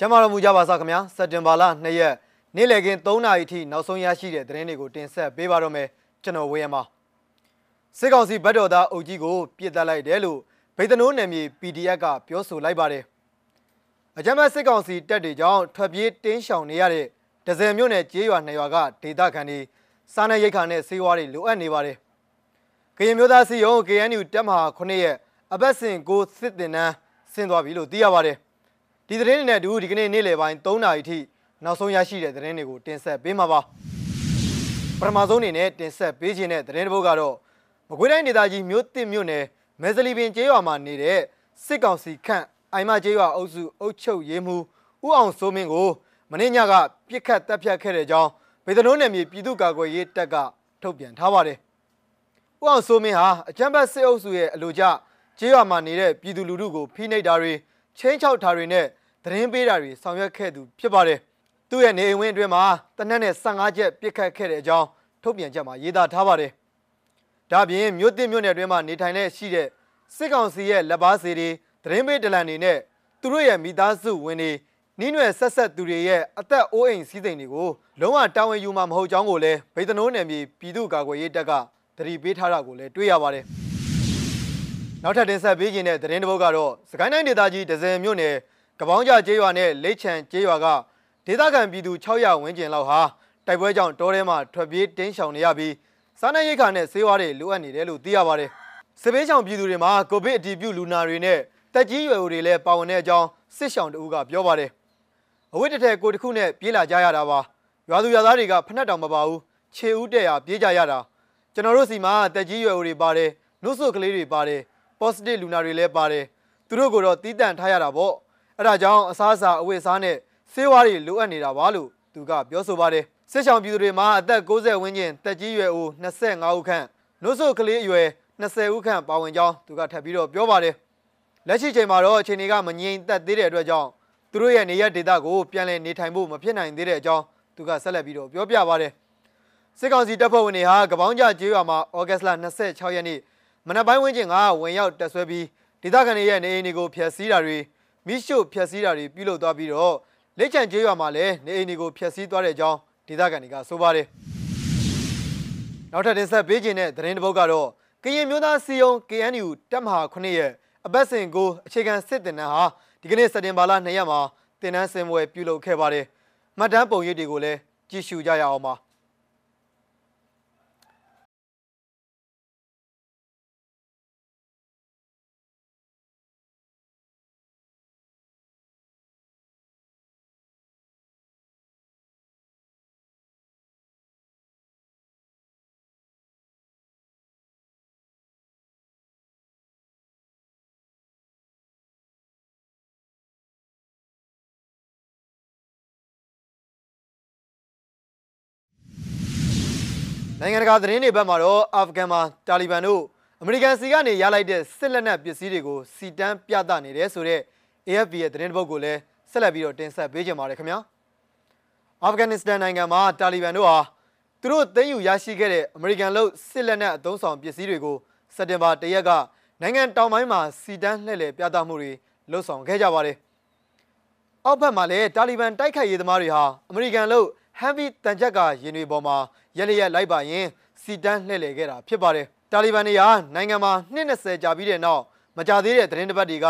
ကျမ်းမာတော်မူကြပါစားခင်ဗျာစက်တင်ဘာလ2ရက်နေ့လည်ခင်း3နာရီထိနောက်ဆုံးရရှိတဲ့သတင်းတွေကိုတင်ဆက်ပေးပါတော့မယ်ကျွန်တော်ဝေယံပါစစ်ကောင်စီဗတ်တော်သားအုပ်ကြီးကိုပြစ်တက်လိုက်တယ်လို့ဗိတ်တနိုးနယ်မြေ PDF ကပြောဆိုလိုက်ပါတယ်အကြမ်းဖက်စစ်ကောင်စီတပ်တွေကြောင့်ထွက်ပြေးတင်းရှောင်နေရတဲ့ဒဇယ်မြို့နယ်ကျေးရွာနှစ်ရွာကဒေသခံတွေစားနပ်ရိက္ခာနဲ့ဆေးဝါးတွေလိုအပ်နေပါတယ်ကရင်မျိုးသားစီယုံ KNU တပ်မဟာ9ရဲ့အပတ်စဉ်ကိုစစ်တင်နှန်းဆင်းသွားပြီလို့သိရပါတယ် ဒီသတင်းတွေနဲ့အတူဒီကနေ့နေ့လယ်ပိုင်း3နာရီထိနောက်ဆုံးရရှိတဲ့သတင်းတွေကိုတင်ဆက်ပေးမှာပါပထမဆုံးအနေနဲ့တင်ဆက်ပေးခြင်းတဲ့သတင်းတစ်ပုဒ်ကတော့မကွေးတိုင်းဒေသကြီးမြို့တစ်မြို့နယ်မဲစလီပင်ကျေးရွာမှာနေတဲ့စစ်ကောင်စီခန့်အိုင်မကျေးရွာအုပ်စုအုပ်ချုပ်ရေးမှူးဦးအောင်စိုးမင်းကိုမင်းညကပြစ်ခတ်တပ်ဖြတ်ခဲ့တဲ့ကြောင်းဗေဒနိုးနယ်မြေပြည်သူ့ကာကွယ်ရေးတပ်ကထုတ်ပြန်ထားပါတယ်။ဦးအောင်စိုးမင်းဟာအကြမ်းဖက်စစ်အုပ်စုရဲ့အလို့ကျကျေးရွာမှာနေတဲ့ပြည်သူလူထုကိုဖိနှိပ်တာတွေချင်းချောက်တာတွေနဲ့ သတင်းပေးတာတွေဆောင်ရွက်ခဲ့သူဖြစ်ပါတယ်။သူ့ရဲ့နေအိမ်ဝင်းအတွင်းမှာတနက်နဲ့15ချက်ပြစ်ခတ်ခဲ့တဲ့အကြောင်းထုတ်ပြန်ချက်မှာရေးသားထားပါတယ်။ဒါပြင်မြို့တစ်မြို့နယ်အတွင်းမှာနေထိုင်တဲ့ရှိတဲ့စစ်ကောင်စီရဲ့လက်ပါစီတွေသတင်းပေးဒလန်တွေနဲ့သူတို့ရဲ့မိသားစုဝင်တွေနှင်းရွယ်ဆက်ဆက်သူတွေရဲ့အသက်အိုးအိမ်စည်းစိမ်တွေကိုလုံးဝတာဝန်ယူမှာမဟုတ်ကြောင်းကိုလည်းဗိတ်တနိုးနယ်မြေပြည်သူ့ကာကွယ်ရေးတပ်ကသတိပေးထားတာကိုလည်းတွေ့ရပါတယ်။နောက်ထပ်တင်ဆက်ပေးခြင်းတဲ့သတင်းတစ်ပုဒ်ကတော့စကိုင်းတိုင်းဒေသကြီးဒဇယ်မြို့နယ် ကပောင်းကြကျေးရွာနဲ့လိတ်ချံကျေးရွာကဒေသခံပြည်သူ600ဝန်းကျင်လောက်ဟာတိုက်ပွဲကြောင့်တောထဲမှာထွက်ပြေးတင်းရှောင်နေရပြီးစားနပ်ရိက္ခာနဲ့ဆေးဝါးတွေလိုအပ်နေတယ်လို့သိရပါတယ်။စစ်ဘေးရှောင်ပြည်သူတွေမှာကိုဗစ်အတည်ပြုလူနာတွေနဲ့တက်ကြီးရွယ်တွေလည်းပါဝင်တဲ့အကြောင်းစစ်ရှောင်တအူးကပြောပါတယ်။အဝိတ္တထဲကိုတခုနဲ့ပြေးလာကြရတာပါ။ရွာသူရွာသားတွေကဖနှက်တောင်မပါဘူး။ခြေဦးတဲ့ရပြေးကြရတာ။ကျွန်တော်တို့စီမှာတက်ကြီးရွယ်တွေပါတယ်။နှုတ်ဆွကလေးတွေပါတယ်။ positive လူနာတွေလည်းပါတယ်။သူတို့ကိုတော့တီးတန့်ထားရတာပေါ့။ အဲဒါကြောင့်အစားအစာအဝတ်အစားနဲ့ဆေးဝါးတွေလိုအပ်နေတာပါလို့သူကပြောဆိုပါတယ်။စစ်ဆောင်ပြည်သူတွေမှာအသက်60ဝန်းကျင်တက်ကြီးရွယ်ဦး25ဦးခန့်နှုတ်ဆွကလေးအရွယ်20ဦးခန့်ပါဝင်ကြောင်းသူကထပ်ပြီးတော့ပြောပါတယ်။လက်ရှိချိန်မှာတော့အခြေအနေကမငြိမ်သက်သေးတဲ့အတွက်ကြောင့်သူတို့ရဲ့နေရဒေသကိုပြန်လည်နေထိုင်ဖို့မဖြစ်နိုင်သေးတဲ့အကြောင်းသူကဆက်လက်ပြီးတော့ပြောပြပါတယ်။စစ်ကောင်စီတပ်ဖွဲ့ဝင်တွေဟာကပောင်းကြကျေးရွာမှာဩဂတ်စ်လ26ရက်နေ့မနက်ပိုင်းဝန်းကျင်ကဝင်ရောက်တက်ဆွဲပြီးဒေသခံတွေရဲ့နေအိမ်တွေကိုဖျက်ဆီးတာတွေ မိရှို့ဖျက်ဆီးတာတွေပြုလုပ်သွားပြီးတော့လက်ချံကျေးရွာမှာလည်းနေအိမ်တွေကိုဖျက်ဆီးသွားတဲ့အကြောင်းဒေသခံတွေကဆိုပါတယ်။နောက်ထပ်တင်ဆက်ပေးခြင်းတဲ့သတင်းတစ်ပုဒ်ကတော့ကရင်မျိုးသားစီယုံ KNU တပ်မဟာ9ရဲ့အပတ်စဉ်ကိုအခြေခံစစ်တင်နန်းဟာဒီကနေ့စက်တင်ဘာလ2ရက်မှာတင်နန်းစင်ပွဲပြုလုပ်ခဲ့ပါတယ်။မှတ်တမ်းပုံရိပ်တွေကိုလည်းကြည့်ရှုကြရအောင်ပါ။ နိုင်ငံတကာသတင်းတွေဘက်မှာတော့အာဖဂန်မှာတာလီဘန်တို့အမေရိကန်စီကနေရလိုက်တဲ့စစ်လက်နက်ပစ္စည်းတွေကိုစီတန်းပြသနေတယ်ဆိုတော့ AFP ရဲ့သတင်းတစ်ပုဒ်ကိုလည်းဆက်လက်ပြီးတော့တင်ဆက်ပေးကြပါရစေခင်ဗျာအာဖဂန်နစ္စတန်နိုင်ငံမှာတာလီဘန်တို့ဟာသူတို့သိမ်းယူရရှိခဲ့တဲ့အမေရိကန်လို့စစ်လက်နက်အသုံးဆောင်ပစ္စည်းတွေကိုစက်တင်ဘာ၁ရက်ကနိုင်ငံတောင်ပိုင်းမှာစီတန်းလှည့်လည်ပြသမှုတွေလှုပ်ဆောင်ခဲ့ကြပါတယ်အောက်ဘက်မှာလည်းတာလီဘန်တိုက်ခိုက်ရေးသမားတွေဟာအမေရိကန်လို့ဟန်ဗီတန်ချက်ကရင်တွေပေါ်မှာ ရက်လျက်လိုက်ပါရင်စီတန်းလှည့်လည်ခဲ့တာဖြစ်ပါတယ်တာလီဘန်တွေဟာနိုင်ငံမှာ220ကြာပြီးတဲ့နောက်မကြသေးတဲ့သတင်းတပတ်တွေက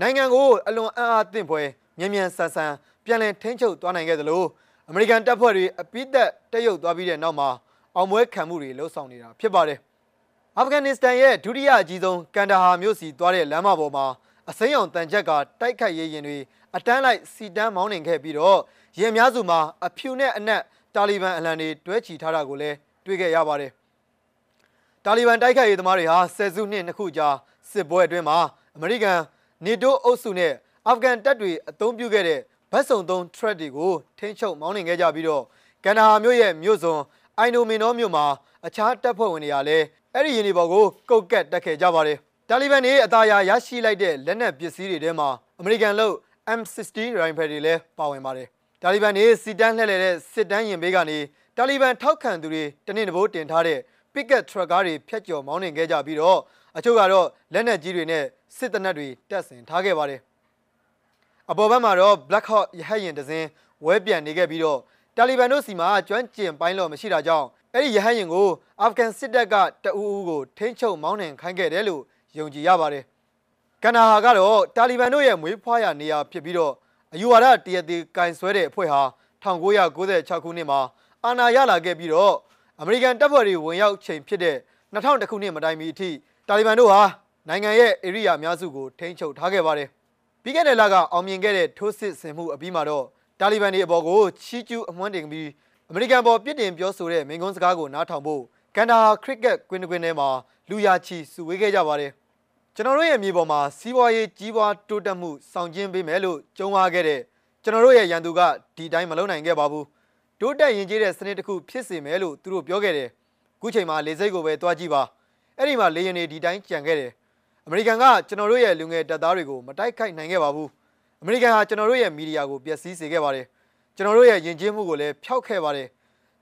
နိုင်ငံကိုအလွန်အံ့အားသင့်ဖွယ်မြန်မြန်ဆန်ဆန်ပြန်လည်ထိန်းချုပ်သွားနိုင်ခဲ့သလိုအမေရိကန်တပ်ဖွဲ့တွေအပိသက်တက်ရုပ်သွားပြီးတဲ့နောက်မှာအောင်ပွဲခံမှုတွေလှုပ်ဆောင်နေတာဖြစ်ပါတယ်အာဖဂန်နစ္စတန်ရဲ့ဒုတိယအကြီးဆုံးကန်ဒါဟာမြို့စီသွားတဲ့လမ်းမပေါ်မှာအစိမ်းအောင်တန်ချက်ကတိုက်ခိုက်ရေးရင်တွေအတန်းလိုက်စီတန်းမောင်းနှင်ခဲ့ပြီးတော့ရင်များစုမှာအဖြူနဲ့အနက် တာလီဘန်အလံတွေတွဲချီထားတာကိုလည်းတွေ့ခဲ့ရပါတယ်။တာလီဘန်တိုက်ခိုက်ရေးသမားတွေဟာဆယ်စုနှစ်နှစ်ခုကြာစစ်ပွဲအတွင်းမှာအမေရိကန်နေတိုးအုပ်စုနဲ့အာဖဂန်တပ်တွေအသုံးပြုခဲ့တဲ့ဗတ်စုံသုံး threat တွေကိုထိန်းချုပ်မောင်းနှင်ခဲ့ကြပြီးတော့ကန်ဒါဟာမြို့ရဲ့မြို့စွန်အိုင်နိုမင်နောမြို့မှာအခြားတပ်ဖွဲ့ဝင်တွေကလည်းအဲ့ဒီရင်ဒီဘော်ကိုကုတ်ကတ်တက်ခဲ့ကြပါတယ်။တာလီဘန်တွေအသာရရရှိလိုက်တဲ့လက်နက်ပစ္စည်းတွေထဲမှာအမေရိကန်လို့ M60 ရိုင်ဖယ်တွေလည်းပါဝင်ပါတယ် တာလီဘန်တွေစီတန်းလှည့်လည်တဲ့စစ်တမ်းရင်ဘေးကနေတာလီဘန်ထောက်ခံသူတွေတနင်္ဂနွေတင်ထားတဲ့ picket truck ကားတွေဖျက်ကျော်မောင်းနှင်ခဲ့ကြပြီးတော့အချို့ကတော့လက်နက်ကြီးတွေနဲ့စစ်တနက်တွေတပ်ဆင်ထားခဲ့ပါတယ်အပေါ်ဘက်မှာတော့ Black Hawk ရဟတ်ယာဉ်တစ်စင်းဝဲပြန်နေခဲ့ပြီးတော့တာလီဘန်တို့စီမှာကျွမ်းကျင်ပိုင်းလော်မရှိတာကြောင့်အဲ့ဒီရဟတ်ယာဉ်ကိုအာဖဂန်စစ်တပ်ကတအူးအူးကိုထိန်းချုပ်မောင်းနှင်ခိုင်းခဲ့တယ်လို့ယုံကြည်ရပါတယ်ကန်နာဟာကတော့တာလီဘန်တို့ရဲ့မွေးဖွားရာနေရာဖြစ်ပြီးတော့ အယူဝါဒတရသေးကင်ဆွဲတဲ့အဖွဲ့ဟာ1996ခုနှစ်မှာအာဏာရလာခဲ့ပြီးတော့အမေရိကန်တပ်ဖွဲ့တွေဝင်ရောက်ချိန်ဖြစ်တဲ့2000ခုနှစ်မတိုင်မီအထိတာလီဘန်တို့ဟာနိုင်ငံရဲ့ဧရိယာအများစုကိုထိန်းချုပ်ထားခဲ့ပါတယ်ပြီးခဲ့တဲ့လကအောင်မြင်ခဲ့တဲ့ထိုးစစ်ဆင်မှုအပြီးမှာတော့တာလီဘန်တွေအပေါ်ကိုချီးကျူးအမွှမ်းတင်ပြီးအမေရိကန်ပေါ်ပြစ်တင်ပြောဆိုတဲ့မိန့်ခွန်းစကားကိုနားထောင်ဖို့ကန်ဒါခရစ်ကက်ကွင်းကွင်းထဲမှာလူယာချီစုဝေးခဲ့ကြပါတယ် ကျွန်တော်တို့ရဲ့မြေပေါ်မှာစီးပွားရေးကြီးပွားတိုးတက်မှုဆောင်ကျဉ်ပေးမယ်လို့ကြုံဝါခဲ့တဲ့ကျွန်တော်တို့ရဲ့ရန်သူကဒီတိုင်းမလုပ်နိုင်ခဲ့ပါဘူးတိုးတက်ရင်ကျေးတဲ့စနစ်တစ်ခုဖြစ်စေမယ်လို့သူတို့ပြောခဲ့တယ်အခုချိန်မှာလေစိတ်ကိုပဲတွားကြည့်ပါအဲ့ဒီမှာလေရင်တွေဒီတိုင်းကြံခဲ့တယ်အမေရိကန်ကကျွန်တော်တို့ရဲ့လူငယ်တပ်သားတွေကိုမတိုက်ခိုက်နိုင်ခဲ့ပါဘူးအမေရိကန်ဟာကျွန်တော်တို့ရဲ့မီဒီယာကိုပျက်စီးစေခဲ့ပါတယ်ကျွန်တော်တို့ရဲ့ယဉ်ကျေးမှုကိုလည်းဖျောက်ခဲ့ပါတယ်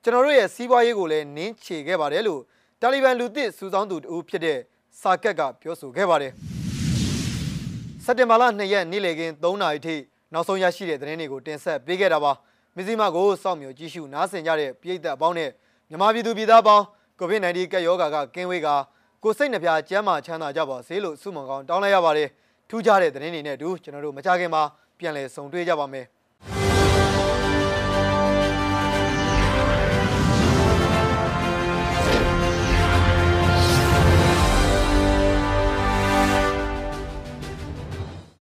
ကျွန်တော်တို့ရဲ့စီးပွားရေးကိုလည်းနင်းချေခဲ့ပါတယ်လို့တာလီဘန်လူသစ်စူဆောင်းသူတူဖြစ်တဲ့ စာကက်ကပြောဆိုခဲ့ပါတယ်စက်တင်ဘာလ2ရက်နေ့လည်ခင်း3နာရီထိနောက်ဆုံးရရှိတဲ့သတင်းတွေကိုတင်ဆက်ပေးခဲ့တာပါမဇီမာကိုစောင့်မျှော်ကြည့်ရှုနားဆင်ကြတဲ့ပြည်သက်အပေါင်းနဲ့မြန်မာပြည်သူပြည်သားပေါင်း COVID-19 ကပ်ရောဂါကကင်းဝေးကကိုစိတ်နှပြကျမ်းမာချမ်းသာကြပါစေလို့ဆုမွန်ကောင်းတောင်းလိုက်ရပါတယ်ထူးခြားတဲ့သတင်းတွေနဲ့အတူကျွန်တော်တို့မကြခင်မှာပြန်လည်ဆုံတွေ့ကြပါမယ်